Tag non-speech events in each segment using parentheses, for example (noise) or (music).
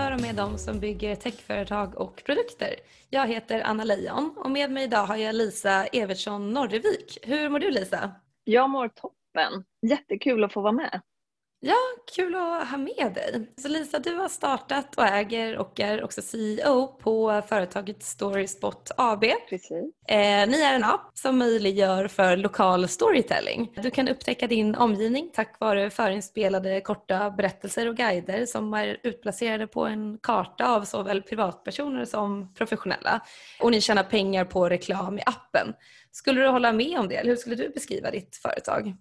för och med dem som bygger techföretag och produkter. Jag heter Anna Leijon och med mig idag har jag Lisa Evertsson Norrevik. Hur mår du Lisa? Jag mår toppen. Jättekul att få vara med. Ja, kul att ha med dig. Så Lisa, du har startat och äger och är också CEO på företaget Storyspot AB. Precis. Eh, ni är en app som möjliggör för lokal storytelling. Du kan upptäcka din omgivning tack vare förinspelade korta berättelser och guider som är utplacerade på en karta av såväl privatpersoner som professionella. Och ni tjänar pengar på reklam i appen. Skulle du hålla med om det? Eller hur skulle du beskriva ditt företag?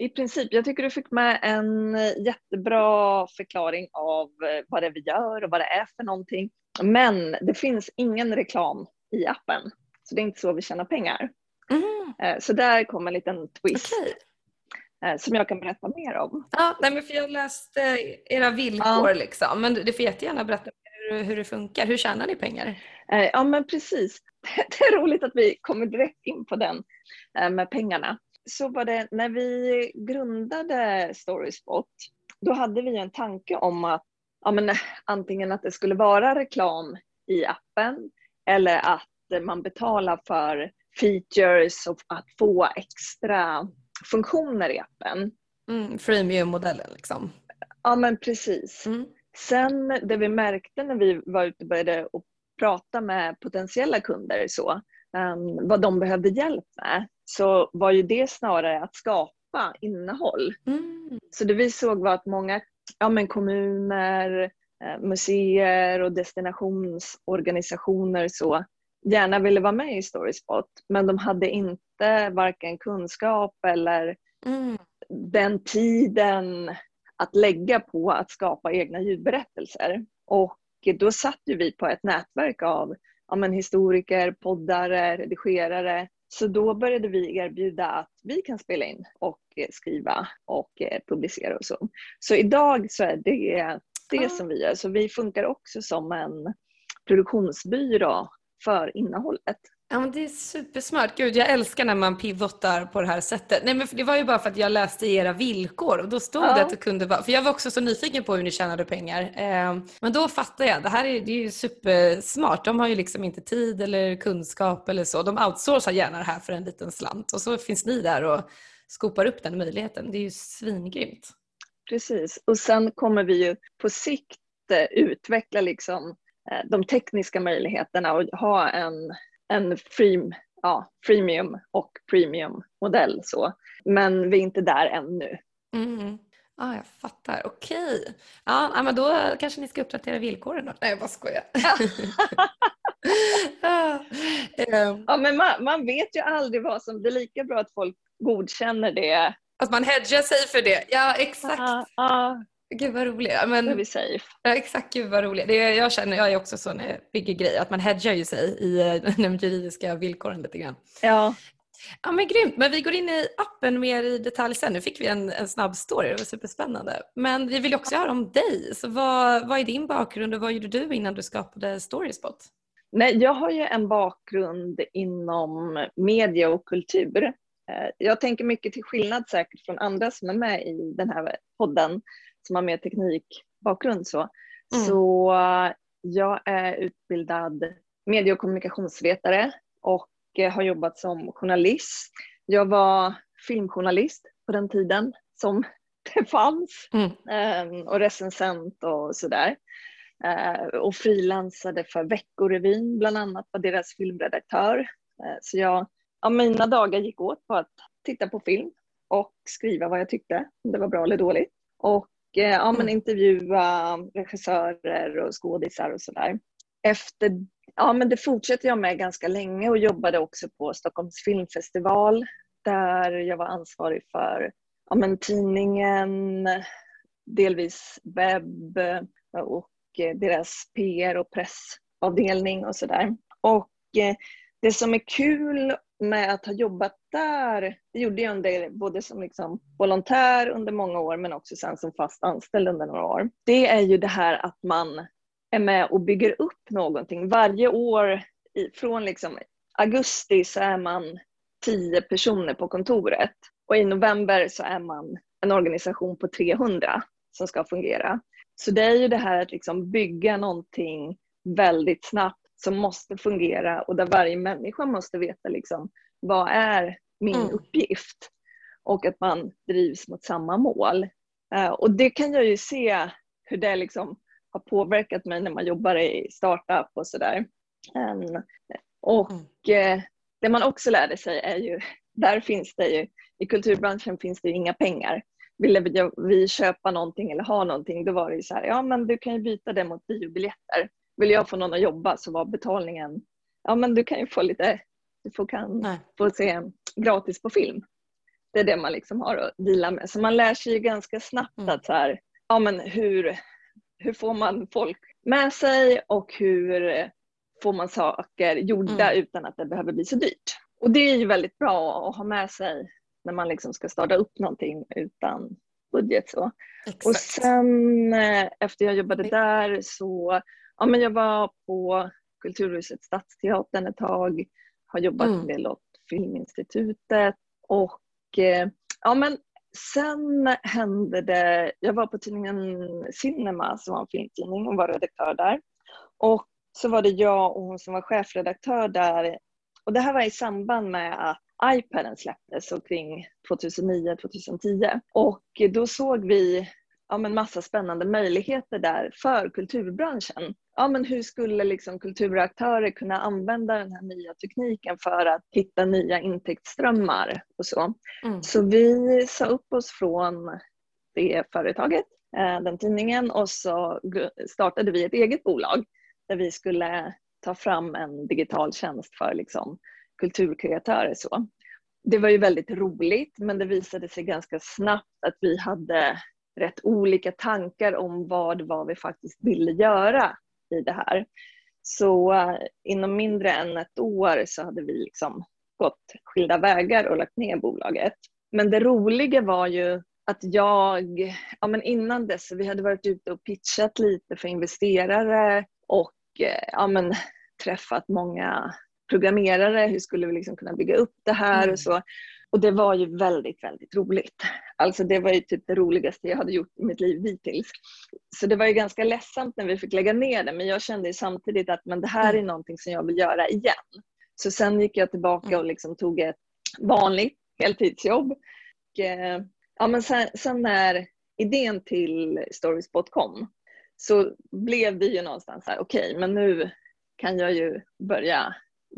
I princip. Jag tycker du fick med en jättebra förklaring av eh, vad det är vi gör och vad det är för någonting. Men det finns ingen reklam i appen. Så det är inte så vi tjänar pengar. Mm. Så där kommer en liten twist. Okay. Eh, som jag kan berätta mer om. Ja, nej, men för jag läste era villkor ja. liksom. Men du får jättegärna berätta hur, hur det funkar. Hur tjänar ni pengar? Ja men precis. (laughs) Det är roligt att vi kommer direkt in på den med pengarna så var det när vi grundade Storyspot, då hade vi en tanke om att ja, men, antingen att det skulle vara reklam i appen eller att man betalar för features och att få extra funktioner i appen. Mm, freemium-modellen liksom. Ja men precis. Mm. Sen det vi märkte när vi var ute och började och prata med potentiella kunder så, um, vad de behövde hjälp med så var ju det snarare att skapa innehåll. Mm. Så det vi såg var att många ja, men kommuner, eh, museer och destinationsorganisationer så gärna ville vara med i Storyspot men de hade inte varken kunskap eller mm. den tiden att lägga på att skapa egna ljudberättelser. Och då satt ju vi på ett nätverk av ja, men historiker, poddare, redigerare så då började vi erbjuda att vi kan spela in och eh, skriva och eh, publicera och så. Så idag så är det det ah. som vi gör. Så vi funkar också som en produktionsbyrå för innehållet. Ja men det är supersmart. Gud jag älskar när man pivotar på det här sättet. Nej men det var ju bara för att jag läste era villkor och då stod ja. det att det kunde vara, för jag var också så nyfiken på hur ni tjänade pengar. Eh, men då fattar jag, det här är, det är ju supersmart. De har ju liksom inte tid eller kunskap eller så. De outsourcar gärna det här för en liten slant och så finns ni där och skopar upp den möjligheten. Det är ju svingrymt. Precis och sen kommer vi ju på sikt eh, utveckla liksom eh, de tekniska möjligheterna och ha en en free, ja, freemium och premium modell så. Men vi är inte där ännu. Mm. Ah, jag fattar. Okej. Okay. Ja, men då kanske ni ska uppdatera villkoren då. Nej, jag bara skojar. (laughs) (laughs) ja, men man, man, vet ju aldrig vad som... Det är lika bra att folk godkänner det. Att man hedgar sig för det. Ja, exakt. Ah, ah. Gud vad roligt. Men, Då är vi safe. Ja, exakt, gud vad roligt. Det, jag känner, jag är också så när jag bygger grejer, att man hedgar ju sig i eh, (laughs) de juridiska villkoren lite grann. Ja. Ja men grymt, men vi går in i appen mer i detalj sen. Nu fick vi en, en snabb story, det var superspännande. Men vi vill också höra om dig. Så vad, vad är din bakgrund och vad gjorde du innan du skapade Storyspot? Nej, jag har ju en bakgrund inom media och kultur. Eh, jag tänker mycket till skillnad säkert från andra som är med i den här podden som har mer teknikbakgrund så. Mm. Så jag är utbildad medie och kommunikationsvetare och har jobbat som journalist. Jag var filmjournalist på den tiden som (laughs) det fanns mm. Ehm, och recensent och sådär. Ehm, och frilansade för Veckorevyn bland annat, var deras filmredaktör. Ehm, så jag, ja, mina dagar gick åt på att titta på film och skriva vad jag tyckte, om det var bra eller dåligt. Och Eh, ja, men mm. intervjua regissörer och skådisar och sådär. Efter, ja men det fortsatte jag med ganska länge och jobbade också på Stockholms filmfestival där jag var ansvarig för ja, men tidningen, delvis webb och deras PR och pressavdelning och sådär. Och eh, det som är kul med att ha jobbat där, det gjorde jag under, både som liksom volontär under många år men också sen som fast anställd under några år. Det är ju det här att man är med och bygger upp någonting. Varje år från liksom augusti så är man tio personer på kontoret och i november så är man en organisation på 300. som ska fungera. Så det är ju det här att liksom bygga någonting väldigt snabbt som måste fungera och där varje människa måste veta liksom, vad är min mm. uppgift? Och att man drivs mot samma mål. Uh, och det kan jag ju se hur det liksom har påverkat mig när man jobbar i startup och sådär. Um, och uh, det man också lärde sig är ju, (laughs) där finns det ju, i kulturbranschen finns det ju inga pengar. Ville vi köpa någonting eller ha någonting, då var det ju så här, ja men du kan ju byta det mot biobiljetter. Vill jag få någon att jobba så var betalningen, ja men du kan ju få lite, du får, kan få se gratis på film. Det är det man liksom har att dela med. Så man lär sig ju ganska snabbt mm. att så här, ja men hur, hur får man folk med sig och hur får man saker gjorda mm. utan att det behöver bli så dyrt. Och det är ju väldigt bra att ha med sig när man liksom ska starta upp någonting utan budget. Så. Och sen eh, efter jag jobbade där så, ja men jag var på Kulturhuset Stadsteatern ett tag, har jobbat mm. en del åt Filminstitutet och eh, ja men sen hände det, jag var på tidningen Cinema som var en filmtidning och var redaktör där. Och så var det jag och hon som var chefredaktör där. Och det här var i samband med att iPaden släpptes kring 2009-2010. Och då såg vi ja, men massa spännande möjligheter där för kulturbranschen. Ja, men hur skulle liksom kulturaktörer kunna använda den här nya tekniken för att hitta nya intäktsströmmar och så. Mm. Så vi sa upp oss från det företaget, eh, den tidningen och så startade vi ett eget bolag där vi skulle ta fram en digital tjänst för liksom, kulturkreatörer. Så. Det var ju väldigt roligt men det visade sig ganska snabbt att vi hade rätt olika tankar om vad var vi faktiskt ville göra i det här. Så uh, inom mindre än ett år så hade vi liksom gått skilda vägar och lagt ner bolaget. Men det roliga var ju att jag, ja men innan dess, vi hade varit ute och pitchat lite för investerare och Eh, ja, men, träffat många programmerare, hur skulle vi liksom kunna bygga upp det här mm. och så. Och det var ju väldigt, väldigt roligt. Alltså det var ju typ det roligaste jag hade gjort i mitt liv dittills. Så det var ju ganska ledsamt när vi fick lägga ner det, men jag kände samtidigt att men det här är mm. någonting som jag vill göra igen. Så sen gick jag tillbaka och mm. liksom tog ett vanligt heltidsjobb. Och, eh, ja, men sen, sen när idén till Storyspot kom så blev det ju någonstans här, okej, okay, men nu kan jag ju börja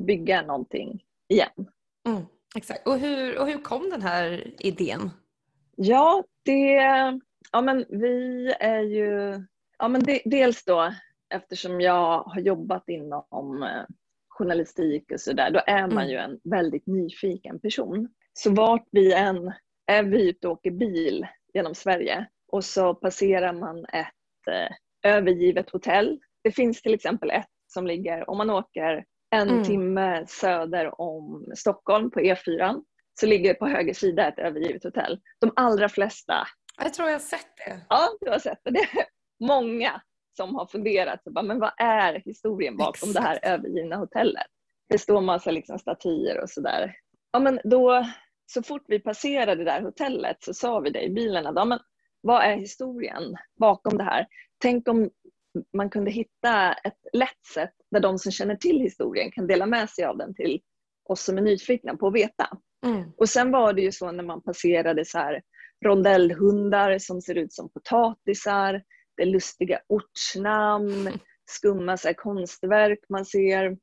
bygga någonting igen. Mm, exakt. Och hur, och hur kom den här idén? Ja, det, ja men vi är ju, ja men det, dels då eftersom jag har jobbat inom eh, journalistik och sådär, då är man mm. ju en väldigt nyfiken person. Så vart vi än är vi ute och åker bil genom Sverige och så passerar man ett eh, övergivet hotell. Det finns till exempel ett som ligger, om man åker en mm. timme söder om Stockholm på E4 så ligger på höger sida ett övergivet hotell. De allra flesta. Jag tror jag har sett det. Ja, du har sett det. Det är många som har funderat, men vad är historien bakom Exakt. det här övergivna hotellet? Det står massa liksom statyer och sådär. Ja, men då, så fort vi passerade det där hotellet så sa vi det i bilen att ja, men vad är historien bakom det här? Tänk om man kunde hitta ett lätt sätt där de som känner till historien kan dela med sig av den till oss som är nyfikna på att veta. Mm. Och sen var det ju så när man passerade så här rondellhundar som ser ut som potatisar, det är lustiga ortsnamn, (laughs) skumma så konstverk man ser.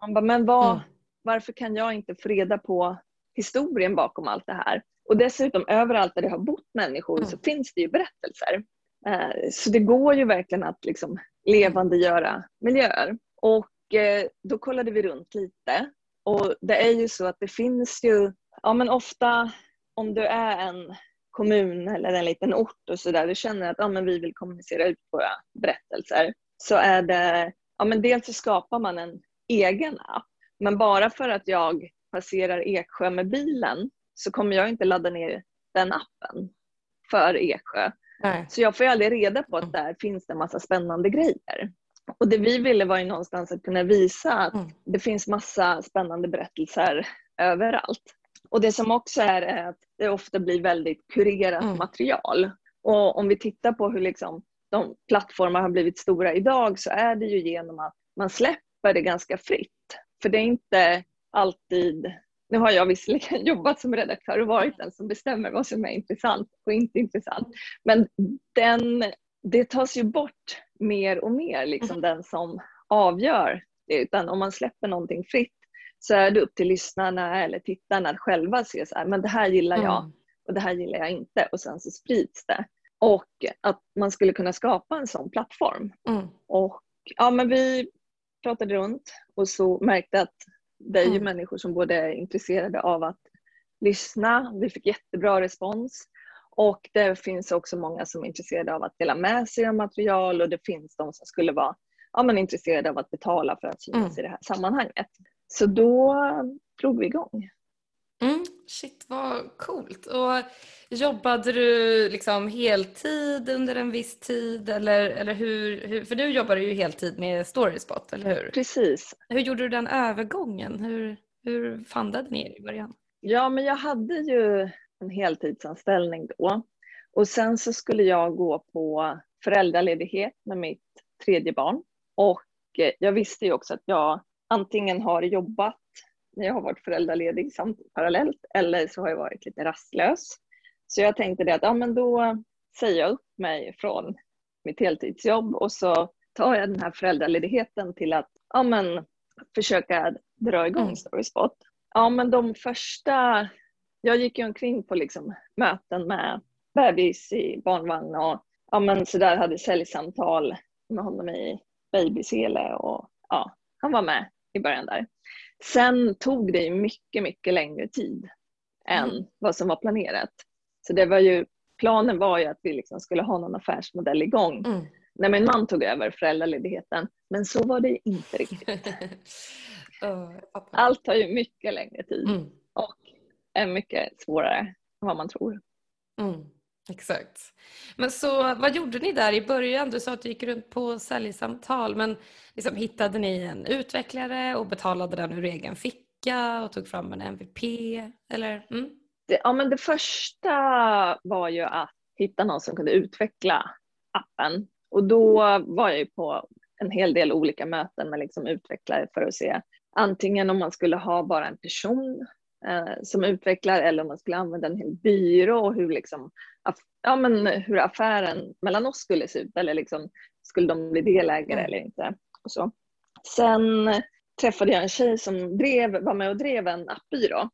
Man bara, men vad, mm. varför kan jag inte få reda på historien bakom allt det här? Och dessutom överallt där det har bott människor mm. så finns det ju berättelser. Eh, så det går ju verkligen att liksom levandegöra miljöer. Och eh, då kollade vi runt lite och det är ju så att det finns ju, ja men ofta om du är en kommun eller en liten ort och sådär, du känner att ja, men vi vill kommunicera ut våra berättelser, så är det, ja men dels så skapar man en egen app, men bara för att jag passerar Eksjö med bilen så kommer jag inte ladda ner den appen för Eksjö. Nej. Så jag får ju aldrig reda på att mm. där finns det en massa spännande grejer. Och det vi ville var ju någonstans att kunna visa att mm. det finns massa spännande berättelser överallt. Och det som också är, är att det ofta blir väldigt kurerat mm. material. Och om vi tittar på hur liksom de plattformar har blivit stora idag så är det ju genom att man släpper det ganska fritt. För det är inte alltid nu har jag visserligen (laughs) jobbat som redaktör och varit den som bestämmer vad som är intressant och inte intressant. Men den, det tas ju bort mer och mer, liksom den som avgör. Utan om man släpper någonting fritt så är det upp till lyssnarna eller tittarna att själva se så här, men det här gillar jag mm. och det här gillar jag inte och sen så sprids det. Och att man skulle kunna skapa en sån plattform. Mm. Och ja, men vi pratade runt och så märkte att det är ju mm. människor som både är intresserade av att lyssna, vi fick jättebra respons och det finns också många som är intresserade av att dela med sig av material och det finns de som skulle vara ja, men intresserade av att betala för att synas mm. i det här sammanhanget. Så då drog vi igång. Mm, shit vad coolt. Och jobbade du liksom heltid under en viss tid eller, eller hur, hur, För du ju heltid med Storyspot, eller hur? Precis. Hur gjorde du den övergången? Hur, hur fandade ni er i början? Ja, men jag hade ju en heltidsanställning då. Och sen så skulle jag gå på föräldraledighet med mitt tredje barn. Och jag visste ju också att jag antingen har jobbat när jag har varit föräldraledig samt parallellt eller så har jag varit lite rastlös. Så jag tänkte det att ja, men då säger jag upp mig från mitt heltidsjobb och så tar jag den här föräldraledigheten till att ja, men, försöka dra igång mm. Storyspot. Ja, men de första... Jag gick ju omkring på liksom möten med bebis i barnvagn och ja, men så där hade säljsamtal med honom i babysele och ja, han var med i början där. Sen tog det mycket, mycket längre tid än mm. vad som var planerat. Så det var ju, planen var ju att vi liksom skulle ha någon affärsmodell igång mm. när min man tog över föräldraledigheten. Men så var det inte riktigt. (laughs) Allt tar ju mycket längre tid mm. och är mycket svårare än vad man tror. Mm. Exakt. Men så vad gjorde ni där i början? Du sa att du gick runt på säljsamtal, men liksom, hittade ni en utvecklare och betalade den ur egen ficka och tog fram en MVP? Eller? Mm? Det, ja, men det första var ju att hitta någon som kunde utveckla appen och då var jag ju på en hel del olika möten med liksom utvecklare för att se antingen om man skulle ha bara en person eh, som utvecklar eller om man skulle använda en hel byrå och hur, liksom, ja, men hur affären mellan oss skulle se ut eller liksom, skulle de bli delägare mm. eller inte. Och så. Sen träffade jag en tjej som drev, var med och drev en appbyrå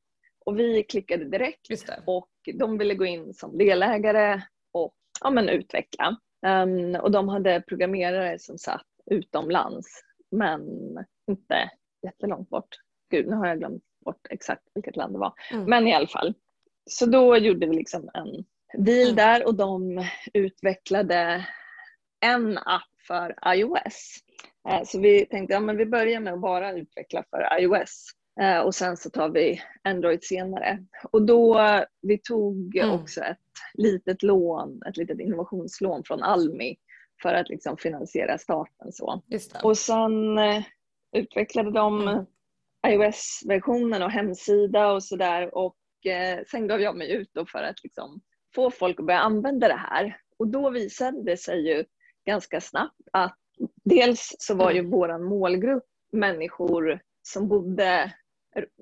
och vi klickade direkt och de ville gå in som delägare och ja, men utveckla. Um, och de hade programmerare som satt utomlands men inte jättelångt bort. Gud, nu har jag glömt bort exakt vilket land det var. Mm. Men i alla fall. Så då gjorde vi liksom en deal mm. där och de utvecklade en app för iOS. Eh, så vi tänkte att ja, vi börjar med att bara utveckla för iOS eh, och sen så tar vi Android senare. Och då vi tog mm. också ett litet lån, ett litet innovationslån från Almi för att liksom finansiera starten. Så. Och sen eh, utvecklade de mm. iOS-versionen och hemsida och sådär och eh, sen gav jag mig ut för att liksom få folk att börja använda det här. Och då visade det sig ju ganska snabbt att dels så var ju mm. våran målgrupp människor som bodde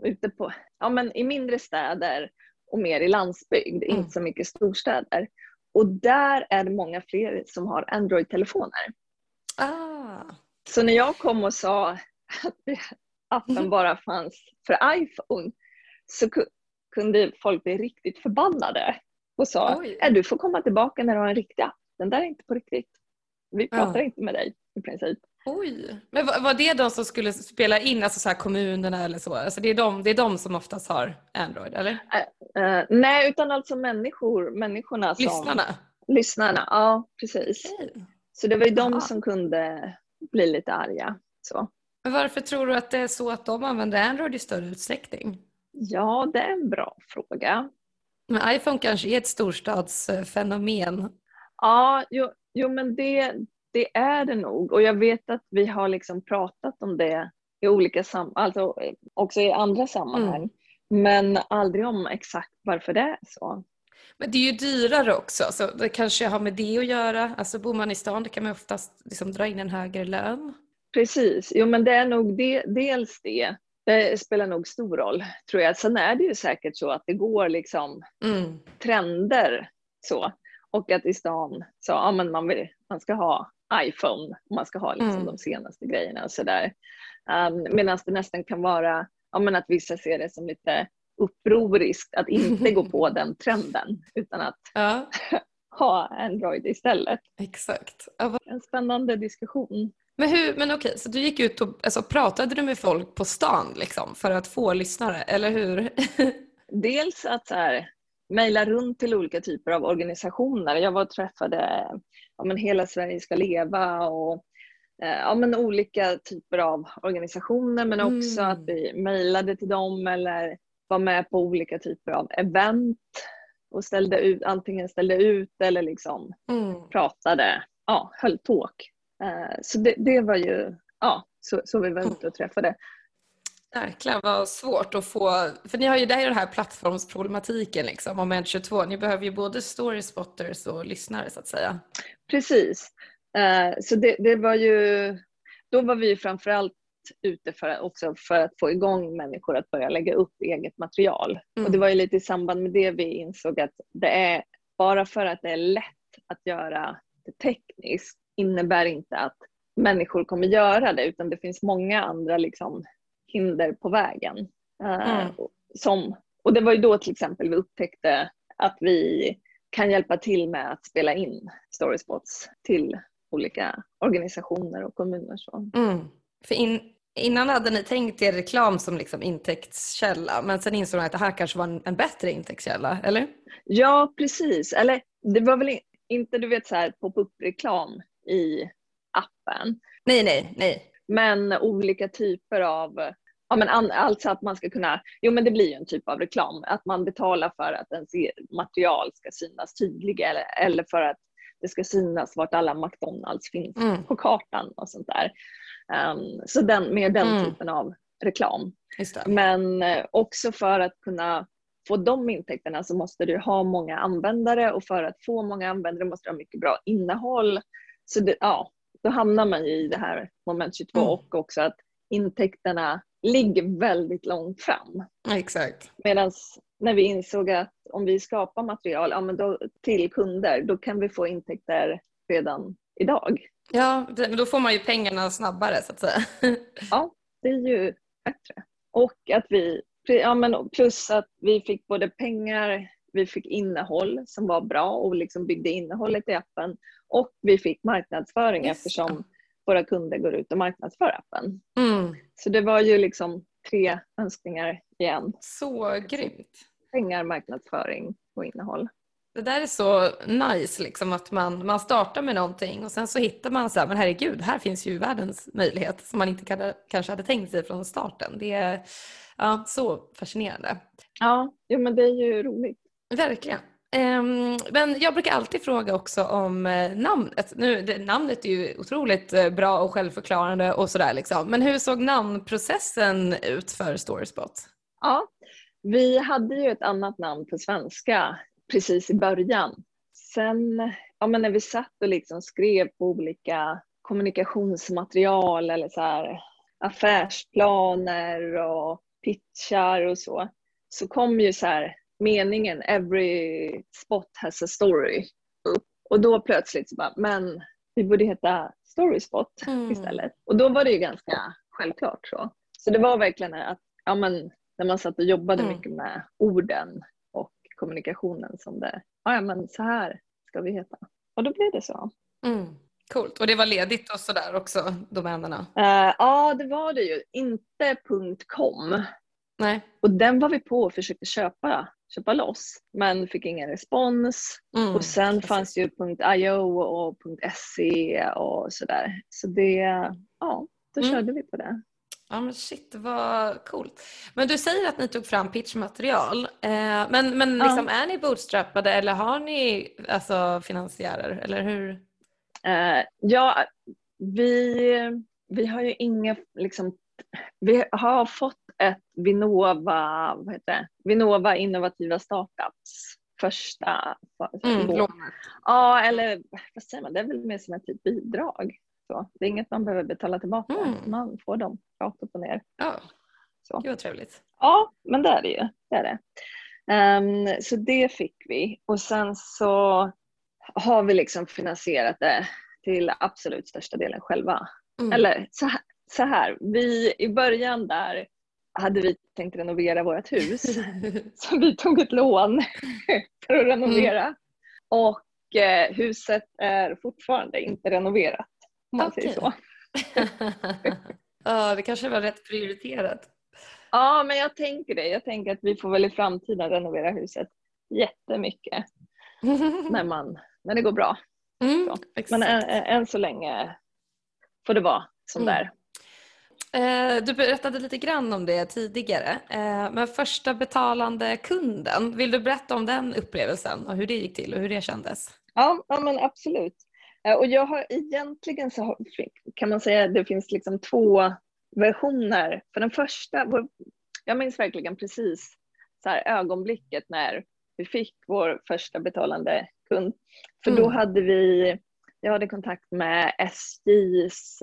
ute på, ja men i mindre städer och mer i landsbygd, mm. inte så mycket storstäder. Och där är det många fler som har Android-telefoner. Ah. Så när jag kom och sa att appen mm. bara fanns för iPhone så kunde folk bli riktigt förbannade och sa att du får komma tillbaka när du har en riktig app. Den där är inte på riktigt. Vi pratar ja. inte med dig i princip. Oj, men var, det de som skulle spela in, alltså så kommunerna eller så? Alltså det, är de, det är de som oftast har Android, eller? Uh, uh, nej, utan alltså människor, människorna som... Lyssnarna? Lyssnarna, ja precis. Okay. Så det var ju de som kunde bli lite arga. Så. Men varför tror du att det är så att de använder Android i större utsträckning? Ja, det är en bra fråga. Men iPhone kanske är ett storstadsfenomen? Ja, jo, jo men det, det är det nog. Och jag vet att vi har liksom pratat om det i olika sam alltså också i andra sammanhang. Mm. Men aldrig om exakt varför det är så. Men det är ju dyrare också, så det kanske har med det att göra. Alltså bor man i stan det kan man oftast liksom dra in en högre lön. Precis, jo men det är nog det, dels det. Det spelar nog stor roll tror jag. Sen är det ju säkert så att det går liksom mm. trender så. Och att i stan så, ja men man, vill, man ska ha iPhone, man ska ha liksom mm. de senaste grejerna och sådär. Um, Medan det nästan kan vara ja, men att vissa ser det som lite upproriskt att inte gå (laughs) på den trenden utan att ja. (laughs) ha Android istället. Exakt. En spännande diskussion. Men, hur, men okej, så du gick ut och alltså, pratade du med folk på stan liksom, för att få lyssnare, eller hur? (laughs) Dels att så här, mejla runt till olika typer av organisationer. Jag var och träffade ja, men Hela Sverige ska leva och eh, ja, men olika typer av organisationer men också mm. att vi mejlade till dem eller var med på olika typer av event och ställde ut, antingen ställde ut eller liksom mm. pratade, ja, höll talk. Eh, så det, det, var ju, ja, så, så vi var ute och träffade. Jäklar vad svårt att få, för ni har ju där den här plattformsproblematiken liksom, moment 22. Ni behöver ju både story spotters och lyssnare så att säga. Precis. Uh, så det, det, var ju, då var vi framförallt ute för, också för att få igång människor att börja lägga upp eget material. Mm. Och det var ju lite i samband med det vi insåg att det är bara för att det är lätt att göra det tekniskt innebär inte att människor kommer göra det utan det finns många andra liksom, hinder på vägen. Uh, mm. som, och det var ju då till exempel vi upptäckte att vi kan hjälpa till med att spela in storyspots till olika organisationer och kommuner. Så. Mm. För in, innan hade ni tänkt er reklam som liksom intäktskälla men sen insåg ni att det här kanske var en, en, bättre intäktskälla, eller? Ja, precis. Eller det var väl inte du vet så här pop-up-reklam i appen. Nej, nej, nej. Men olika typer av Ja, men alltså att man ska kunna, jo men det blir ju en typ av reklam, att man betalar för att ens material ska synas tydligare eller, eller för att det ska synas vart alla McDonalds finns mm. på kartan och sånt där. Um, så den, med den mm. typen av reklam. Men eh, också för att kunna få de intäkterna så måste du ha många användare och för att få många användare måste du ha mycket bra innehåll. Så det, ja, då hamnar man i det här moment 22 mm. och också att intäkterna ligger väldigt långt fram. Exakt. Medan när vi insåg att om vi skapar material ja, men då, till kunder, då kan vi få intäkter redan idag. Ja, men då får man ju pengarna snabbare så att säga. (laughs) Ja, det är ju bättre. Och att vi, ja, men plus att vi fick både pengar, vi fick innehåll som var bra och liksom byggde innehållet i appen och vi fick marknadsföring Just eftersom våra kunder går ut och marknadsför appen. Mm. Så det var ju liksom tre önskningar igen. Så grymt. Pengar, marknadsföring och innehåll. Det där är så nice, liksom, att man, man startar med någonting och sen så hittar man så här, men herregud, här finns ju världens möjlighet som man inte kan, kanske hade tänkt sig från starten. Det är ja, så fascinerande. Ja, jo, men det är ju roligt. Verkligen. Um, men jag brukar alltid fråga också om uh, namnet. Nu, det, namnet är ju otroligt uh, bra och självförklarande och sådär liksom. Men hur såg namnprocessen ut för Storyspot? Ja, vi hade ju ett annat namn på svenska precis i början. Sen ja, men när vi satt och liksom skrev på olika kommunikationsmaterial eller så här, affärsplaner och pitchar och så, så kom ju så här meningen every spot has a story. Och då plötsligt så bara, men vi borde heta Storyspot mm. istället. Och då var det ju ganska självklart så. Så det var verkligen att, ja men när man satt och jobbade mm. mycket med orden och kommunikationen som det, ja men så här ska vi heta. Och då blev det så. Mm. Coolt. Och det var ledigt och sådär också, domänerna? Uh, ja, det var det ju. Inte .com. Nej. Och den var vi på och försökte köpa köpa loss men fick ingen respons. Mm, och sen precis. fanns ju .io och .se och sådär. Så det, ja, då mm. körde vi på det. Ja men shit vad coolt. Men du säger att ni tog fram pitchmaterial. Eh, men men liksom, ja. är ni bootstrappade eller har ni alltså, finansiärer eller hur? Eh, ja, vi, vi har ju inga liksom, vi har fått ett Vinnova, vad heter det? Vinnova innovativa startups första mm. Ja, eller vad säger man, det är väl mer som ett typ bidrag. Så. Det är inget man behöver betala tillbaka, mm. man får dem rakt upp och ner. Ja, så. Gud vad trevligt. Ja, men det är det ju. Det är det. Um, så det fick vi och sen så har vi liksom finansierat det till absolut största delen själva. Mm. Eller så här, så här, vi i början där hade vi tänkt renovera vårt hus. (laughs) så vi tog ett lån (laughs) för att renovera. Mm. Och eh, huset är fortfarande inte renoverat om man okay. säger så. (laughs) ja, det kanske var rätt prioriterat. Ja, men jag tänker det. Jag tänker att vi får väl i framtiden renovera huset jättemycket när, man, när det går bra. Mm, men än, än, så länge får det vara som mm. där. Eh, du berättade lite grann om det tidigare, eh, men första betalande kunden, vill du berätta om den upplevelsen och hur det gick till och hur det kändes? Ja, ja men absolut. Eh, och jag har egentligen så kan man säga att det finns liksom två versioner. För den första, jag minns verkligen precis så här ögonblicket när vi fick vår första betalande kund. För mm. då hade vi, jag hade kontakt med SJs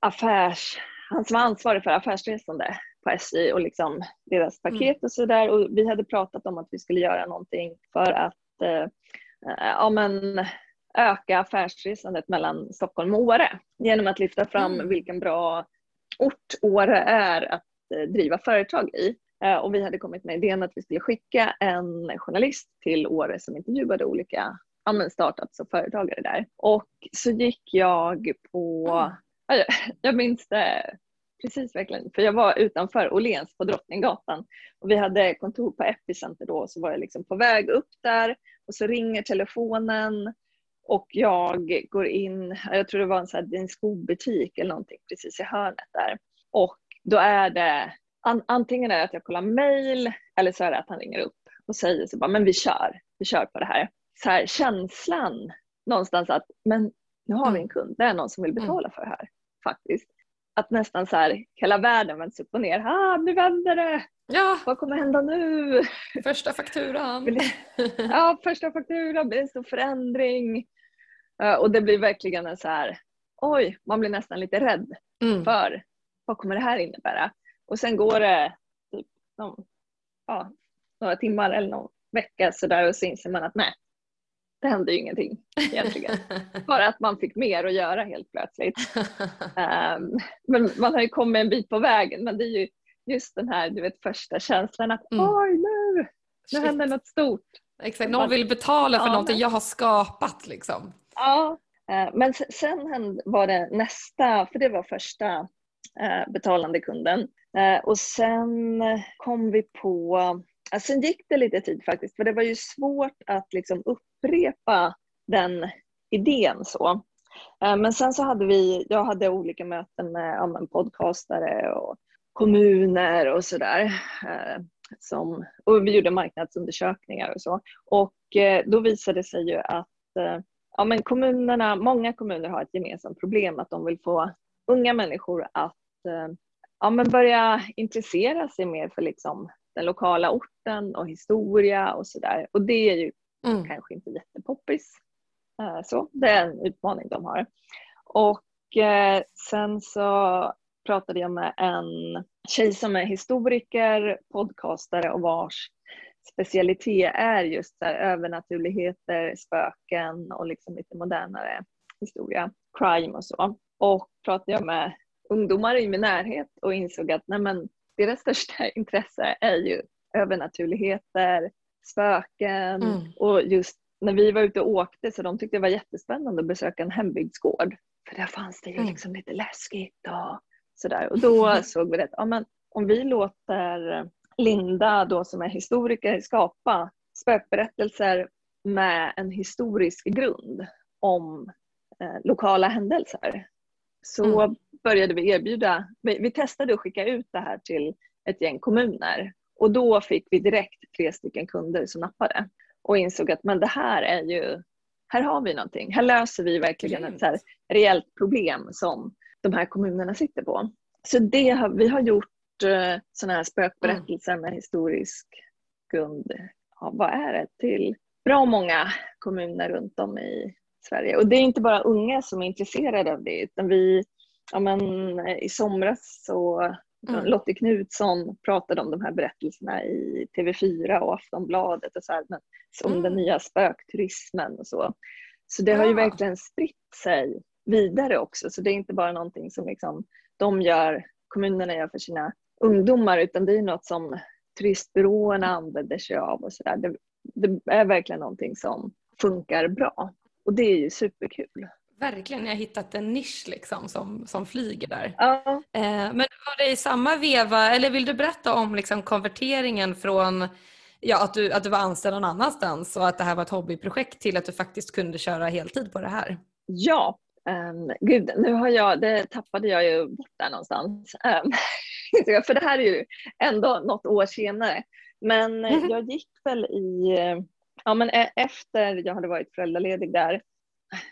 affärs, han som var ansvarig för affärsresande på SJ och liksom deras mm. paket och sådär. Och vi hade pratat om att vi skulle göra någonting för att äh, ja, men, öka affärsresandet mellan Stockholm och Åre genom att lyfta fram mm. vilken bra ort Åre är att eh, driva företag i. Eh, och vi hade kommit med idén att vi skulle skicka en journalist till Åre som intervjuade olika ja, startups och företagare där. Och så gick jag på, mm. (laughs) jag minns det precis verkligen, för jag var utanför Åhléns på Drottninggatan. Och vi hade kontor på Epicenter då så var jag liksom på väg upp där. Och så ringer telefonen. Och jag går in, jag tror det var en, så här, en skobutik eller någonting precis i hörnet där. Och då är det an, antingen är det att jag kollar mail eller så är det att han ringer upp och säger så bara, men vi kör, vi kör på det här. Så här känslan någonstans att, men nu har vi en kund, det är någon som vill mm. betala för det här faktiskt. Att nästan så här, hela världen vänds upp och ner. Ah, nu vänder det! Ja. Vad kommer hända nu? Första fakturan. ja, första fakturan blir en stor förändring. Eh, och det blir verkligen en så här, oj, man blir nästan lite rädd mm. för vad kommer det här innebära? Och sen går det typ någon, ja, några timmar eller någon vecka så där och så inser man att nej, det hände ju ingenting egentligen. (laughs) Bara att man fick mer att göra helt plötsligt. Um, (laughs) men man har ju kommit en bit på vägen men det är ju just den här du vet, första känslan att mm. oj nu, nu händer något stort. Exakt, någon vill betala för ja, någonting jag har skapat liksom. Ja, eh, men sen var det nästa, för det var första eh, betalande kunden. Eh, och sen kom vi på, Alltså, sen gick det lite tid faktiskt, för det var ju svårt att liksom upprepa den idén så. Eh, men sen så hade vi, jag hade olika möten med ja, podcastare och kommuner och sådär. Eh, som, och vi gjorde marknadsundersökningar och så. Och eh, då visade det sig ju att ja, men kommunerna, många kommuner har ett gemensamt problem att de vill få unga människor att ja, men börja intressera sig mer för liksom den lokala orten och historia och sådär. Och det är ju mm. kanske inte jättepoppis. Eh, så det är en utmaning de har. Och eh, sen så pratade jag med en tjej som är historiker, podcastare och vars specialitet är just där övernaturligheter, spöken och liksom lite modernare historia, crime och så. Och pratade jag med ungdomar i min närhet och insåg att nej men, deras största (laughs) intresse är ju övernaturligheter, spöken mm. och just när vi var ute och åkte så de tyckte det var jättespännande att besöka en hembygdsgård. För där fanns det ju mm. liksom lite läskigt och sådär. Och då (laughs) såg vi att ja, men om vi låter Linda då som är historiker skapa spökberättelser med en historisk grund om eh, lokala händelser. Så mm började vi erbjuda, vi, vi testade att skicka ut det här till ett gäng kommuner och då fick vi direkt tre stycken kunder som nappade och insåg att men det här är ju, här har vi någonting, här löser vi verkligen ett så här reellt problem som de här kommunerna sitter på. Så det har, vi har gjort eh, sådana här spökberättelser med historisk grund ja, vad är det, till bra många kommuner runt om i Sverige. Och det är inte bara unga som är intresserade av det utan vi, ja men i somras så mm. Lottie Knutsson pratade om de här berättelserna i TV4 och Aftonbladet och så här, om mm. den nya spökturismen och så. Så det har ju verkligen spritt sig vidare också så det är inte bara någonting som liksom de gör, kommunerna gör för sina ungdomar utan det är något som turistbyråerna använder sig av och sådär. Det, det är verkligen någonting som funkar bra och det är ju superkul. Verkligen, jag har hittat en nisch liksom som, som flyger där. Ja. Eh, men var det i samma veva, eller vill du berätta om liksom konverteringen från ja, att, du, att du var anställd någon annanstans och att det här var ett hobbyprojekt till att du faktiskt kunde köra heltid på det här? Ja, um, gud, nu har jag, det tappade jag ju bort där någonstans. Um, (laughs) för det här är ju ändå något år senare. Men mm. jag gick väl i, ja men e-, efter jag hade varit föräldraledig där,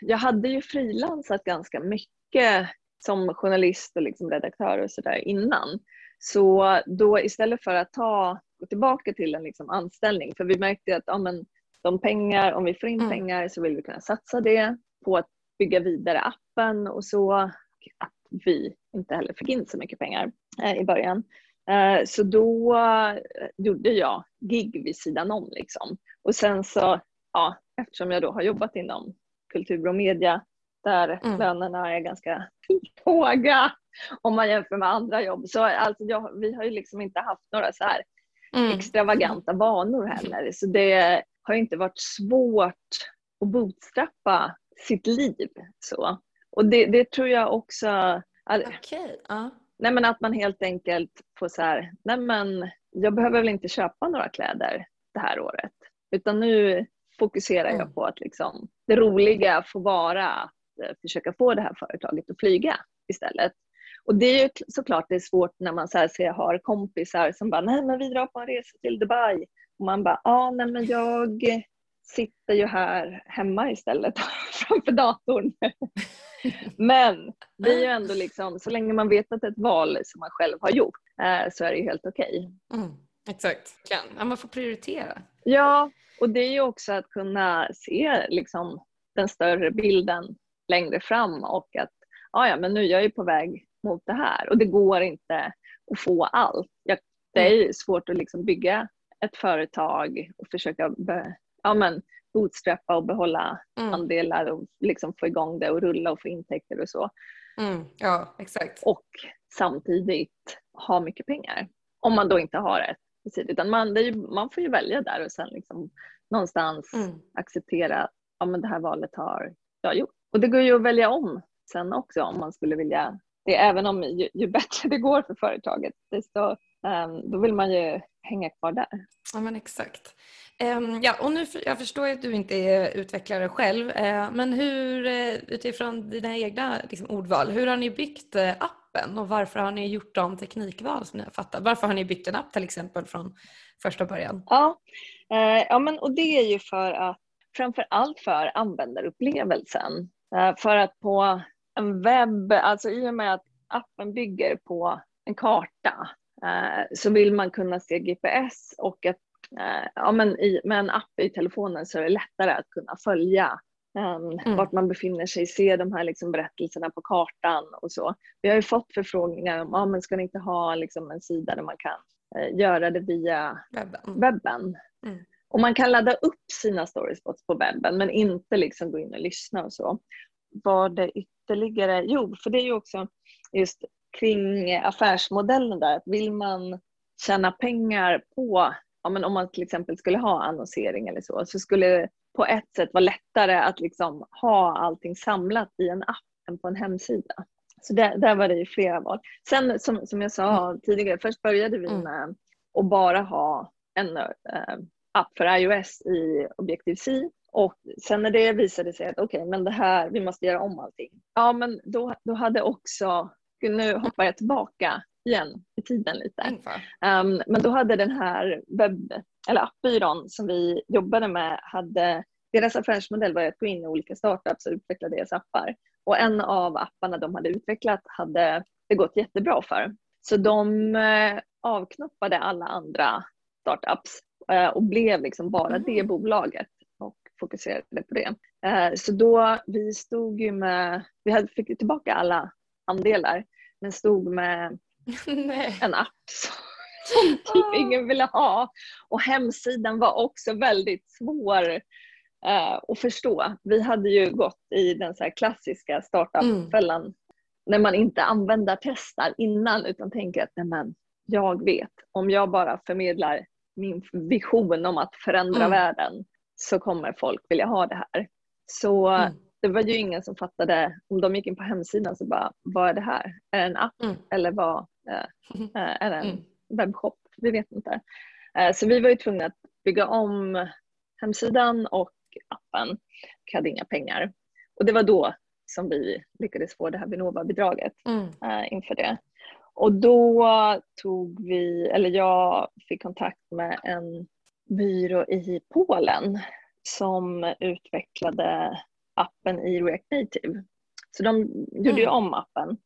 jag hade ju frilansat ganska mycket som journalist och liksom redaktör och sådär innan. Så då istället för att ta, gå tillbaka till en liksom anställning, för vi märkte att ja, men, de pengar, om vi får in mm. pengar så vill vi kunna satsa det på att bygga vidare appen och så att vi inte heller fick in så mycket pengar eh, i början. Eh, så då eh, gjorde jag gig vid sidan om liksom. Och sen så, ja, eftersom jag då har jobbat inom kultur och media där mm. lönerna är ganska (laughs) låga om man jämför med andra jobb. Så alltså jag, vi har ju liksom inte haft några så här mm. extravaganta vanor heller. Så det har inte varit svårt att bootstrappa sitt liv. Så. Och det, det tror jag också... Okay. Uh. Nej, men att man helt enkelt får så här, nej men jag behöver väl inte köpa några kläder det här året. Utan nu fokuserar jag mm. på att liksom, det roliga får vara att eh, försöka få det här företaget att flyga istället. Och det är ju såklart det är svårt när man så här ser, har kompisar som bara, nej men vi drar på en resa till Dubai. Och man bara, ja nej men jag sitter ju här hemma istället (laughs) framför datorn. (laughs) Men det är ju ändå liksom, så länge man vet att det är ett val som man själv har gjort eh, så är det ju helt okej. Okay. Mm, exakt, ja, man får prioritera. Ja, och det är ju också att kunna se liksom, den större bilden längre fram och att ja, ja, men nu är jag ju på väg mot det här och det går inte att få allt. Jag, det är mm. svårt att liksom bygga ett företag och försöka be, ja, men bootstrappa och behålla mm. andelar och liksom få igång det och rulla och få intäkter och så. Mm. Ja, exakt. Och samtidigt ha mycket pengar. Om man då inte har ett utan man, ju, man får ju välja där och sen liksom någonstans mm. acceptera att ja, det här valet har jag gjort. Och det går ju att välja om sen också om man skulle vilja det. Även om ju, ju bättre (laughs) det går för företaget desto um, då vill man ju hänga kvar där. Ja men exakt. Um, ja, och nu, jag förstår att du inte är utvecklare själv, uh, men hur, uh, utifrån dina egna liksom, ordval, hur har ni byggt uh, appen och varför har ni gjort de teknikval som ni har fattat? Varför har ni bytt en app till exempel från första början? Ja, eh, ja men, och det är ju för att framför allt för användarupplevelsen. Eh, för att på en webb, alltså i och med att appen bygger på en karta eh, så vill man kunna se GPS och att ja, men i, med en app i telefonen så är det lättare att kunna följa um, mm. vart man befinner sig, se de här liksom berättelserna på kartan och så. Vi har ju fått förfrågningar om, ja men ska ni inte ha liksom en sida där man kan uh, göra det via webben? webben? Mm. Och man kan ladda upp sina storyspots på webben men inte liksom gå in och lyssna och så. Vad det ytterligare, jo för det är ju också just kring affärsmodellen där, vill man tjäna pengar på ja, men om man till exempel skulle ha annonsering eller så, så skulle på ett sätt vara lättare att liksom ha allting samlat i en app än på en hemsida. Så där, där var det ju flera val. Sen som, som jag sa mm. tidigare, först började vi mm. med att bara ha en äh, app för iOS i Objective-C och sen när det visade sig att okej, okay, men det här, vi måste göra om allting. Ja, men då, då hade också, nu hoppar jag tillbaka igen i tiden lite. Um, men då hade den här webb eller appbyrån som vi jobbade med hade deras affärsmodell var att gå in i olika startups och utveckla deras appar. Och en av apparna de hade utvecklat hade det gått jättebra för. Så de eh, avknoppade alla andra startups eh, och blev liksom bara mm. det bolaget och fokuserade på det. Eh, så då, vi stod ju med, vi fick tillbaka alla andelar men stod med (laughs) en app (laughs) som typ ingen ville ha. Och hemsidan var också väldigt svår uh, att förstå. Vi hade ju gått i den så klassiska startup-fällan mm. när man inte använder testar innan utan tänker att men, jag vet, om jag bara förmedlar min vision om att förändra mm. världen så kommer folk vilja ha det här. Så mm. Det var ju ingen som fattade, om de gick in på hemsidan så bara, vad är det här? Är det en app mm. eller vad äh, (laughs) är det en mm. webbshop? Vi vet inte. Äh, så vi var ju tvungna att bygga om hemsidan och appen. Vi hade inga pengar. Och det var då som vi lyckades få det här Vinnova-bidraget mm. inför det. Och då tog vi, eller jag fick kontakt med en byrå i Polen som utvecklade appen i React Native. Så de gjorde mm. ju om appen.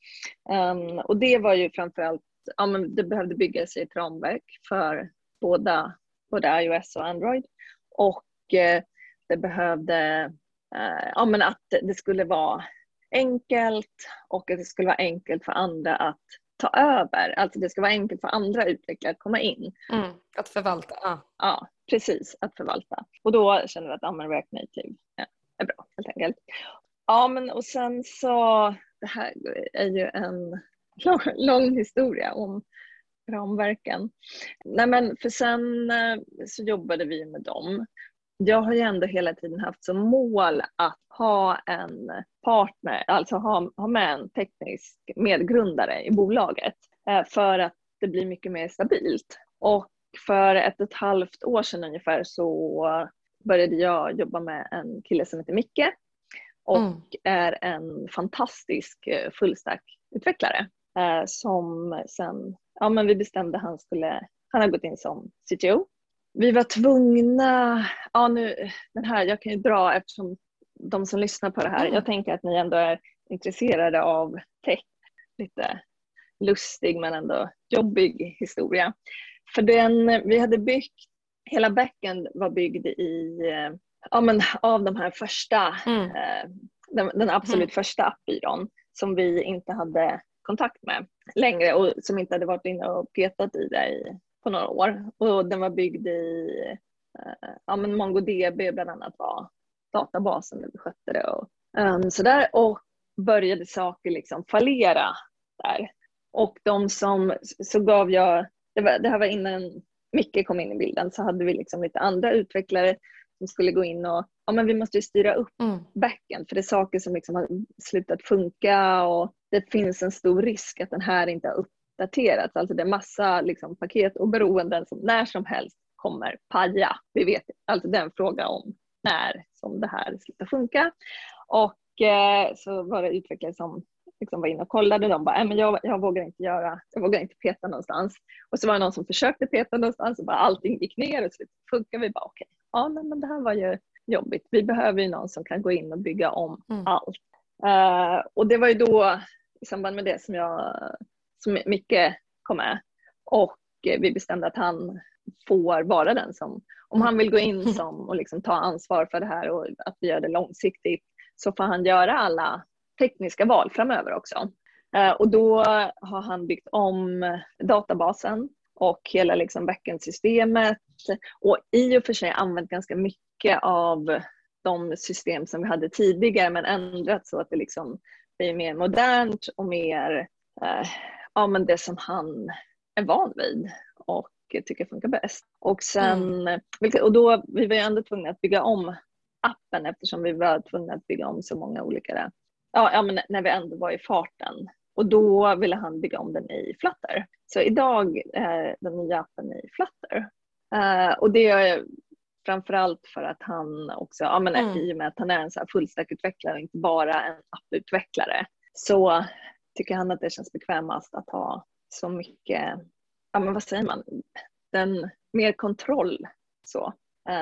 Um, och det var ju framförallt, ja men det behövde byggas i ett ramverk för båda, både iOS och Android. Och uh, det behövde, uh, ja men att det skulle vara enkelt och att det skulle vara enkelt för andra att ta över. Alltså det ska vara enkelt för andra utvecklare att komma in. Mm, att förvalta. Ah. Ja, precis. Att förvalta. Och då känner vi att ja, React Native är bra helt enkelt. Ja, men och sen så, det här är ju en lång, lång historia om ramverken. Nej men för sen eh, så jobbade vi med dem. Jag har ju ändå hela tiden haft som mål att ha en partner, alltså ha, ha med en teknisk medgrundare i bolaget eh, för att det blir mycket mer stabilt. Och för ett och ett halvt år sedan ungefär så började jag jobba med en kille som heter Micke och mm. är en fantastisk eh, fullstack-utvecklare eh, som sen, ja men vi bestämde han skulle, han har gått in som CTO. Vi var tvungna, ja nu, den här, jag kan ju dra eftersom de som lyssnar på det här, mm. jag tänker att ni ändå är intresserade av tech, lite lustig men ändå jobbig historia. För den, vi hade byggt, hela backend var byggd i, eh, ja men av de här första, mm. eh, den, den, absolut mm. första appbyrån som vi inte hade kontakt med längre och som inte hade varit inne och petat i det i, på några år. Och den var byggd i, eh, ja men MongoDB bland annat var databasen där vi skötte det och um, sådär. Och började saker liksom fallera där. Och de som, så gav jag det, var, det här var innan Micke kom in i bilden så hade vi liksom lite andra utvecklare som skulle gå in och ja, men vi måste styra upp mm. backen för det är saker som liksom har slutat funka och det finns en stor risk att den här inte har uppdaterats. Alltså det är massa liksom, paket och beroenden som när som helst kommer paja. Vi vet alltså det är en fråga om när som det här slutar funka. Och eh, så var det utvecklare som liksom var inne och kollade. De bara, äh, men jag, jag vågar inte göra, jag vågar inte peta någonstans. Och så var det någon som försökte peta någonstans och bara allting gick ner och så funkar vi bara okej, okay. ja men, men det här var ju jobbigt. Vi behöver ju någon som kan gå in och bygga om mm. allt. Uh, och det var ju då i samband med det som jag, som Micke kom med och vi bestämde att han får vara den som, om han vill gå in (laughs) som och liksom ta ansvar för det här och att vi gör det långsiktigt så får han göra alla tekniska val framöver också. Eh, och då har han byggt om databasen och hela liksom backend-systemet och i och för sig använt ganska mycket av de system som vi hade tidigare men ändrat så att det liksom blir mer modernt och mer eh, ja, men det som han är van vid och tycker funkar bäst. Och sen, mm. och då, vi var ju ändå tvungna att bygga om appen eftersom vi var tvungna att bygga om så många olika ja, ja, men när vi ändå var i farten. Och då ville han bygga om den i Flutter. Så idag är den nya appen i Flutter. Uh, och det är framförallt för att han också, ja men mm. i och med att han är en fullstackutvecklare och inte bara en apputvecklare, så tycker han att det känns bekvämast att ha så mycket, ja men vad säger man, den, mer kontroll så,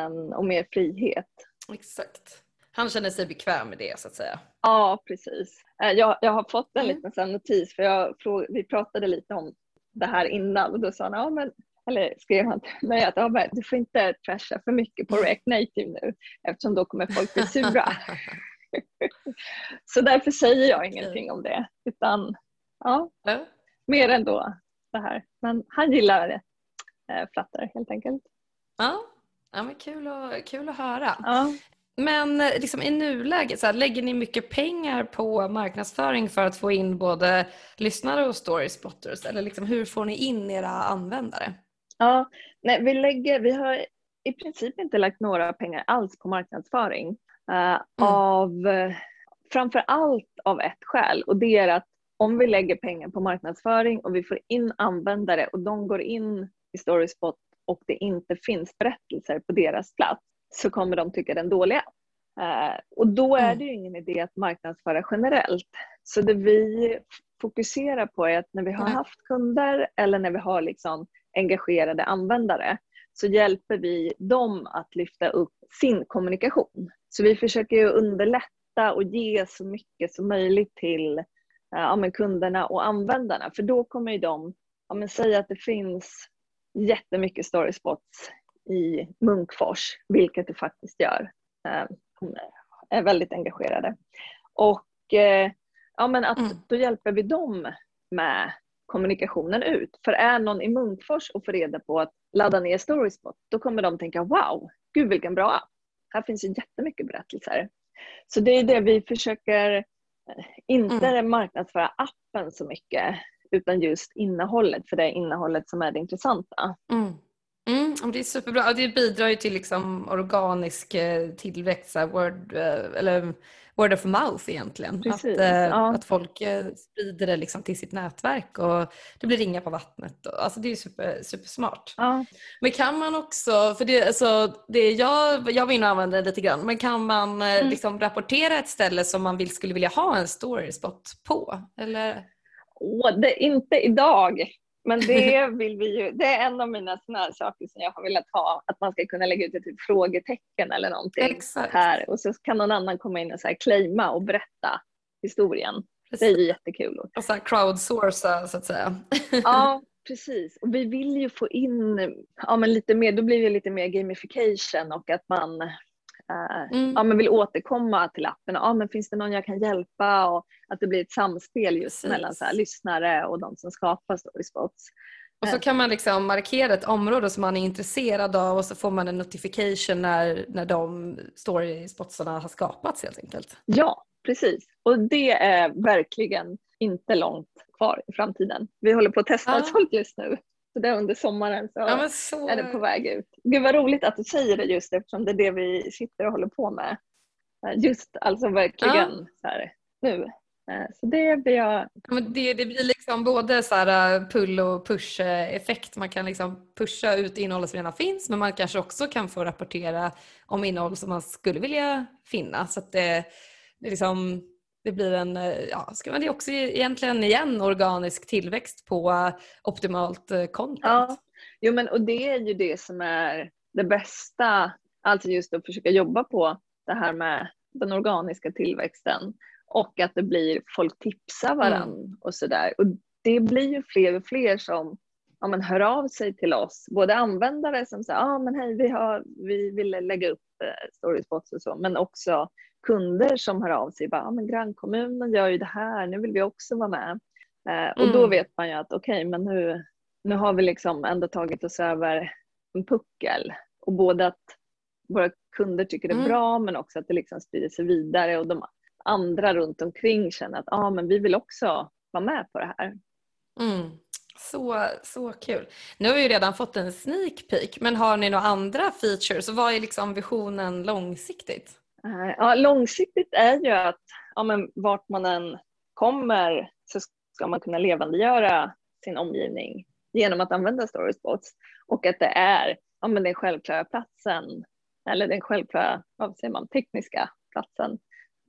um, och mer frihet. Exakt. Han känner sig bekväm med det så att säga. Ja, precis. Eh, jag, jag har fått en mm. liten notis för jag, vi pratade lite om det här innan och då sa han ja, men eller skrev han till mig att ah, du får inte trasha för mycket på React Native nu eftersom då kommer folk bli sura. (laughs) så därför säger jag ingenting om det utan ja, mer ändå det här. Men han gillar eh, Flutter helt enkelt. Ja, ja men kul, och, kul att höra. Ja. Men eh, liksom i nuläget, så här, lägger ni mycket pengar på marknadsföring för att få in både lyssnare och story spotters? Eller liksom, hur får ni in era användare? Ja, nej, vi, lägger, vi har i princip inte lagt några pengar alls på marknadsföring. Uh, mm. av, framför allt av ett skäl och det är att om vi lägger pengar på marknadsföring och vi får in användare och de går in i Storyspot och det inte finns berättelser på deras plats så kommer de tycka den dåliga. Uh, och då är mm. det ju ingen idé att marknadsföra generellt. Så det vi fokuserar på är att när vi har haft kunder eller när vi har liksom engagerade användare så hjälper vi dem att lyfta upp sin kommunikation. Så vi försöker underlätta och ge så mycket som möjligt till eh, ja, kunderna och användarna för då kommer ju de, ja, säga att det finns jättemycket storyspots i Munkfors, vilket det faktiskt gör. Eh, är väldigt engagerade. Och eh, ja, men att mm. då hjälper vi dem med kommunikationen ut. För är någon i Munkfors och får reda på att ladda ner Storyspot, då kommer de tänka wow, gud vilken bra app. Här finns ju jättemycket berättelser. Så det är det vi försöker, eh, inte mm. marknadsföra appen så mycket, utan just innehållet, för det är innehållet som är det intressanta. Mm. Det är superbra. Det bidrar ju till liksom organisk eh, tillväxt, word, eh, eller word of mouth egentligen. Precis, att, eh, ja. att folk sprider det liksom till sitt nätverk och det blir ringar på vattnet. Alltså det är super, supersmart. Ja. Men kan man också, för det, alltså, det jag, jag var inne och använde det lite grann, men kan man mm. liksom rapportera ett ställe som man vill, skulle vilja ha en story spot på? Eller? Oh, det, inte idag. Men det (laughs) vill vi ju, det är en av mina såna saker som jag har velat ha, att man ska kunna lägga ut ett typ frågetecken eller någonting Exakt. här och så kan någon annan komma in och så här claima och berätta historien. Precis. Det är ju jättekul. Och så här crowdsourca så att säga. Ja, (laughs) precis. Och vi vill ju få in ja, men lite mer, då blir det lite mer gamification och att man Eh, mm. ja, men vill återkomma till appen. Ja, men finns det någon jag kan hjälpa? Och att det blir ett samspel just Precis. mellan så här, lyssnare och de som skapar storyspots. Och så eh. kan man liksom markera ett område som man är intresserad av och så får man en notification när, när de storyspotsarna har skapats helt enkelt. Ja, precis. Och det är verkligen inte långt kvar i framtiden. Vi håller på att testa ja. sånt just nu. Så det under sommaren så, ja, så, är det på väg ut. Gud vad roligt att du säger det just eftersom det är det vi sitter och håller på med. Just alltså verkligen ja. så här, nu. Eh, så det blir jag... Men det, det blir liksom både så här eh, pull och push-effekt. Man kan liksom pusha ut innehåll som redan finns men man kanske också kan få rapportera om innehåll som man skulle vilja finna. Så det, det liksom det blir en, eh, ja, ska man det också egentligen igen organisk tillväxt på eh, optimalt eh, content. Ja, jo men och det är ju det som är det bästa, alltså just att försöka jobba på det här med den organiska tillväxten och att det blir folk tipsar varandra mm. och sådär. Och det blir ju fler och fler som ja, men hör av sig till oss, både användare som säger ah, men hej vi, har, vi vill lägga upp eh, storyspots och så, men också kunder som hör av sig. Bara, ah, men grannkommunen gör ju det här, nu vill vi också vara med. Eh, och mm. då vet man ju att okej, okay, men nu, nu har vi liksom ändå tagit oss över en puckel. Och både att våra kunder tycker det är mm. bra men också att det liksom sprider sig vidare och de andra runt omkring känner att ah, men vi vill också vara med på det här. Mm. Så, så kul. Nu har vi ju redan fått en sneak peek men har ni några andra features vad är liksom visionen långsiktigt? Eh, ja, långsiktigt är ju att ja, men vart man än kommer så ska man kunna levandegöra sin omgivning genom att använda Storyspots och att det är ja, men den självklara platsen eller den självklara vad säger man, tekniska platsen,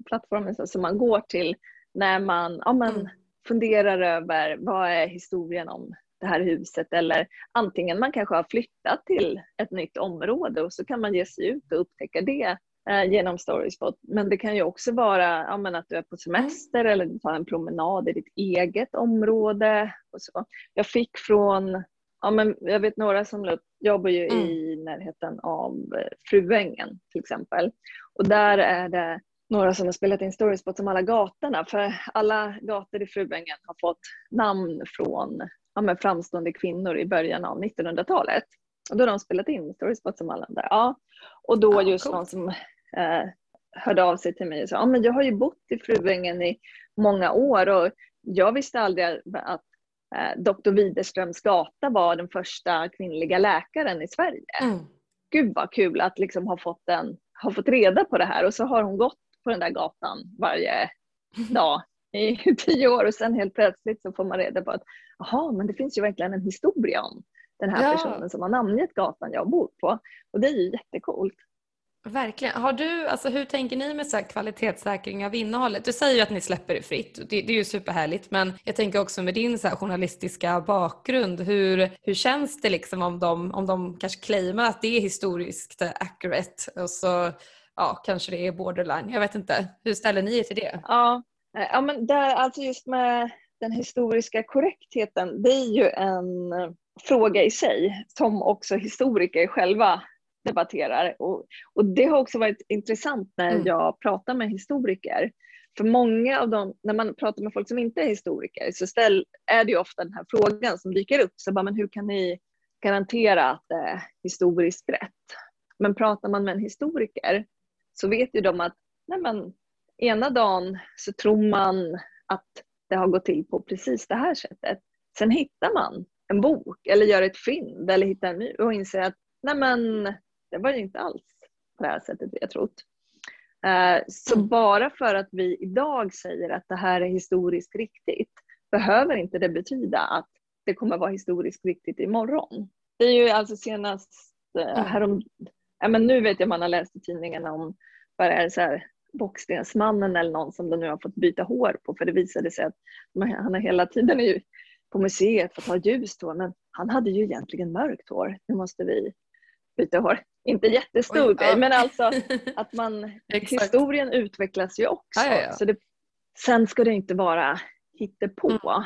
plattformen som man går till när man ja, men, mm. funderar över vad är historien om det här huset eller antingen man kanske har flyttat till ett nytt område och så kan man ge sig ut och upptäcka det eh, genom Storyspot. Men det kan ju också vara ja, men att du är på semester eller du tar en promenad i ditt eget område. Och så. Jag fick från Ja, men jag vet några som jobbar ju mm. i närheten av eh, Fruängen till exempel. Och där är det några som har spelat in stories på som alla gatorna. För alla gator i Fruängen har fått namn från ja, men framstående kvinnor i början av 1900-talet. Och då har de spelat in stories på som alla där. Ja. Och då ja, just coolt. någon som eh, hörde av sig till mig och sa ja, men jag har ju bott i Fruängen i många år och jag visste aldrig att eh, Dr. Widerströms gata var den första kvinnliga läkaren i Sverige. Mm. Gud vad kul att liksom ha fått, en, ha fått reda på det här och så har hon gått på den där gatan varje (laughs) dag i (laughs) tio år och sen helt plötsligt så får man reda på att jaha, men det finns ju verkligen en historia om den här ja. personen som har namngett gatan jag bor på. Och det är ju jättecoolt. Verkligen. Har du, alltså hur tänker ni med så kvalitetssäkring av innehållet? Du säger ju att ni släpper det fritt, det, det är ju superhärligt, men jag tänker också med din så journalistiska bakgrund, hur, hur känns det liksom om de, om de kanske claimar att det är historiskt accurate och så ja, kanske det är borderline, jag vet inte. Hur ställer ni er till det? Ja, ja men där, alltså just med den historiska korrektheten, det är ju en fråga i sig som också historiker själva debatterar. Och, och det har också varit intressant när mm. jag pratar med historiker. För många av dem, när man pratar med folk som inte är historiker så ställ, är det ju ofta den här frågan som dyker upp. Så bara, men hur kan ni garantera att det är historiskt rätt? Men pratar man med en historiker så vet ju de att nej men, ena dagen så tror man att det har gått till på precis det här sättet. Sen hittar man en bok eller gör ett fynd eller hittar en ny och inser att nej men, det var ju inte alls på det här sättet vi har trott. Eh, så bara för att vi idag säger att det här är historiskt riktigt behöver inte det betyda att det kommer vara historiskt riktigt imorgon. Det är ju alltså senast eh, mm. härom, ja, men nu vet jag man har läst i tidningarna om vad det är så här, Bockstensmannen eller någon som de nu har fått byta hår på för det visade sig att han har hela tiden är ju på museet fått ha ljust hår men han hade ju egentligen mörkt hår. Nu måste vi byta hår. Inte jättestor Oj, grej ja. men alltså (laughs) att man, historien utvecklas ju också. Ja, ja, så det, sen ska det inte vara hittepå. Mm.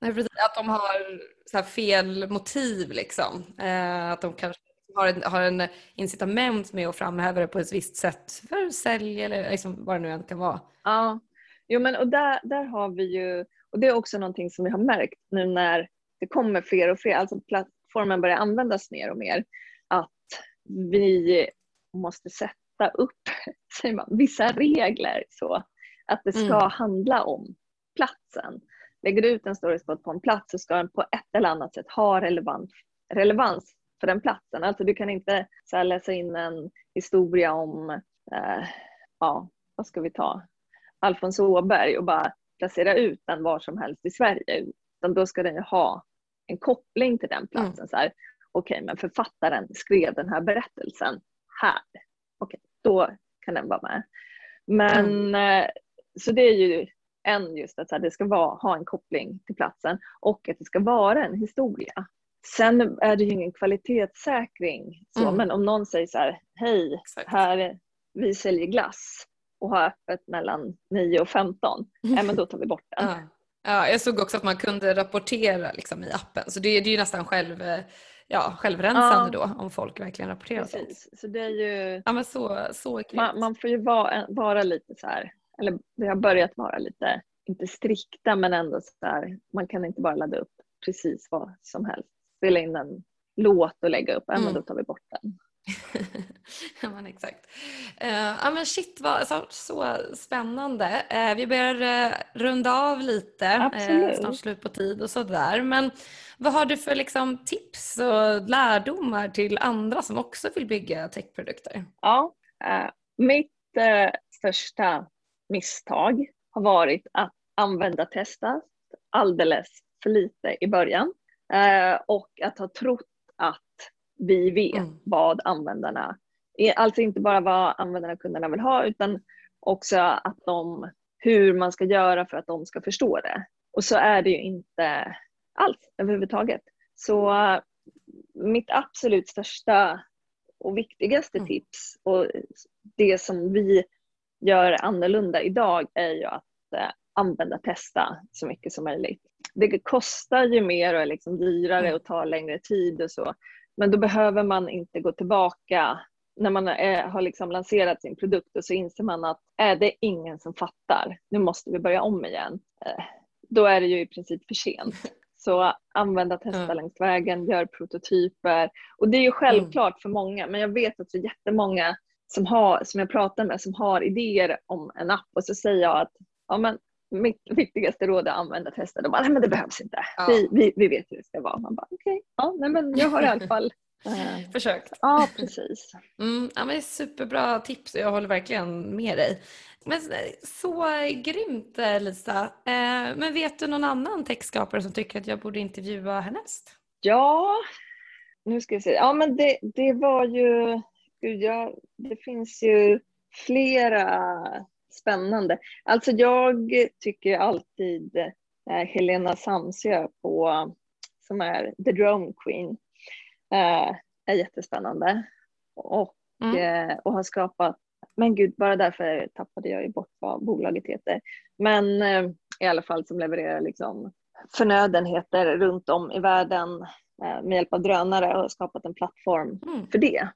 Nej, precis. Att de har fel motiv liksom. Eh, att de kanske har en, har en incitament med att framhäva det på ett visst sätt för sälj eller liksom vad det nu än kan vara. Ja, jo, men och där, där har vi ju, och det är också någonting som vi har märkt nu när det kommer fler och fler, alltså plattformen börjar användas mer och mer, vi måste sätta upp (laughs) man, vissa regler så att det ska mm. handla om platsen. Lägger du ut en storyspot på en plats så ska den på ett eller annat sätt ha relevant, relevans för den platsen. Alltså du kan inte så här, läsa in en historia om, eh, ja, vad ska vi ta, Alfons Åberg och bara placera ut den var som helst i Sverige. Utan då ska den ju ha en koppling till den platsen. Mm. Okej, okay, men författaren skrev den här berättelsen här. Okej, okay, då kan den vara med. Men mm. eh, så det är ju en just att så här, det ska vara, ha en koppling till platsen och att det ska vara en historia. Sen är det ju ingen kvalitetssäkring, så, mm. men om någon säger så här, hej, Exakt. här, vi säljer glass och har öppet mellan 9 och 15, mm. men då tar vi bort den. Ja. ja. jag såg också att man kunde rapportera liksom, i appen, så det, det är ju nästan själv, ja, självrensande ja. då om folk verkligen rapporterar Precis. sånt. Så det är ju... Ja, men så, så man, man, får ju vara, vara lite så här, eller vi har börjat vara lite, inte strikta men ändå så här, man kan inte bara ladda upp precis vad som helst spela in en låt och lägga upp, mm. men då tar vi bort den. (laughs) ja men exakt. Uh, ja men shit vad så, så spännande. Uh, vi börjar uh, runda av lite, uh, snart slut på tid och sådär. Men vad har du för liksom, tips och lärdomar till andra som också vill bygga techprodukter? Ja, mitt största misstag har varit att använda testa alldeles för lite i början. Och att ha trott vi vet mm. vad användarna, alltså inte bara vad användarna och kunderna vill ha utan också att de, hur man ska göra för att de ska förstå det. Och så är det ju inte alls överhuvudtaget. Så mitt absolut största och viktigaste mm. tips och det som vi gör annorlunda idag är ju att eh, använda testa så mycket som möjligt. det kostar ju mer och är liksom dyrare mm. och tar längre tid och så. Men då behöver man inte gå tillbaka när man är, har liksom lanserat sin produkt och så inser man att är det ingen som fattar, nu måste vi börja om igen. Eh, då är det ju i princip för sent. (laughs) Så använda, testa mm. längs vägen, gör prototyper. Och det är ju självklart mm. för många, men jag vet också jättemånga som, har, som jag pratar med som har idéer om en app och så säger jag att ja, men mitt viktigaste råd är att använda testa. De bara, nej men det behövs inte. Ja. Vi, vi, vi vet hur det ska vara. Man bara, okej, okay. ja, nej men jag har i alla fall eh, (laughs) försökt. Ja, precis. Mm, ja, men superbra tips jag håller verkligen med dig. Men så grymt eh, Lisa. Eh, men vet du någon annan textskapare som tycker att jag borde intervjua härnäst? Ja, nu ska vi se. Ja, men det, det var ju, gud, ja, det finns ju flera spännande. Alltså jag tycker alltid eh, Helena Samsjö på, som är The Drone Queen eh, är jättespännande och, mm. eh, och har skapat men gud, bara därför tappade jag ju bort vad bolaget heter. Men i alla fall som levererar liksom förnödenheter runt om i världen med hjälp av drönare och har skapat en plattform mm. för det.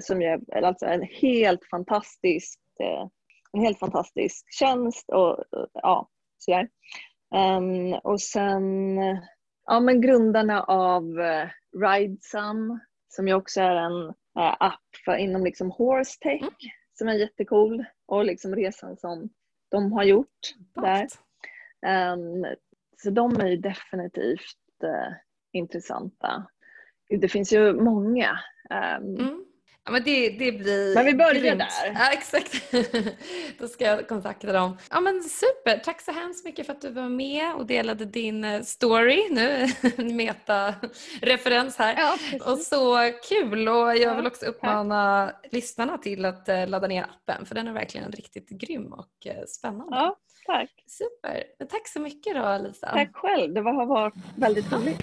Som är alltså en helt fantastisk, en helt fantastisk tjänst och ja, så um, Och sen ja, men grundarna av uh, Ridesum som ju också är en uh, app för, inom liksom horse tech. Mm som är jättecool och liksom resan som de har gjort där. Um, så de är ju definitivt uh, intressanta. Det finns ju många. Um, mm. Ja, men, det, det blir men vi börjar grymt. där. Ja, exakt. (laughs) Då ska jag kontakta dem. Ja, men super. Tack så hemskt mycket för att du var med och delade din eh, story. Nu (laughs) meta-referens här. Ja, och så kul. Och jag vill också uppmana tack. lyssnarna till att eh, ladda ner appen för den är verkligen riktigt grym och eh, spännande. Ja, tack. Super. Tack så mycket då Lisa. Tack själv. Det har varit väldigt roligt.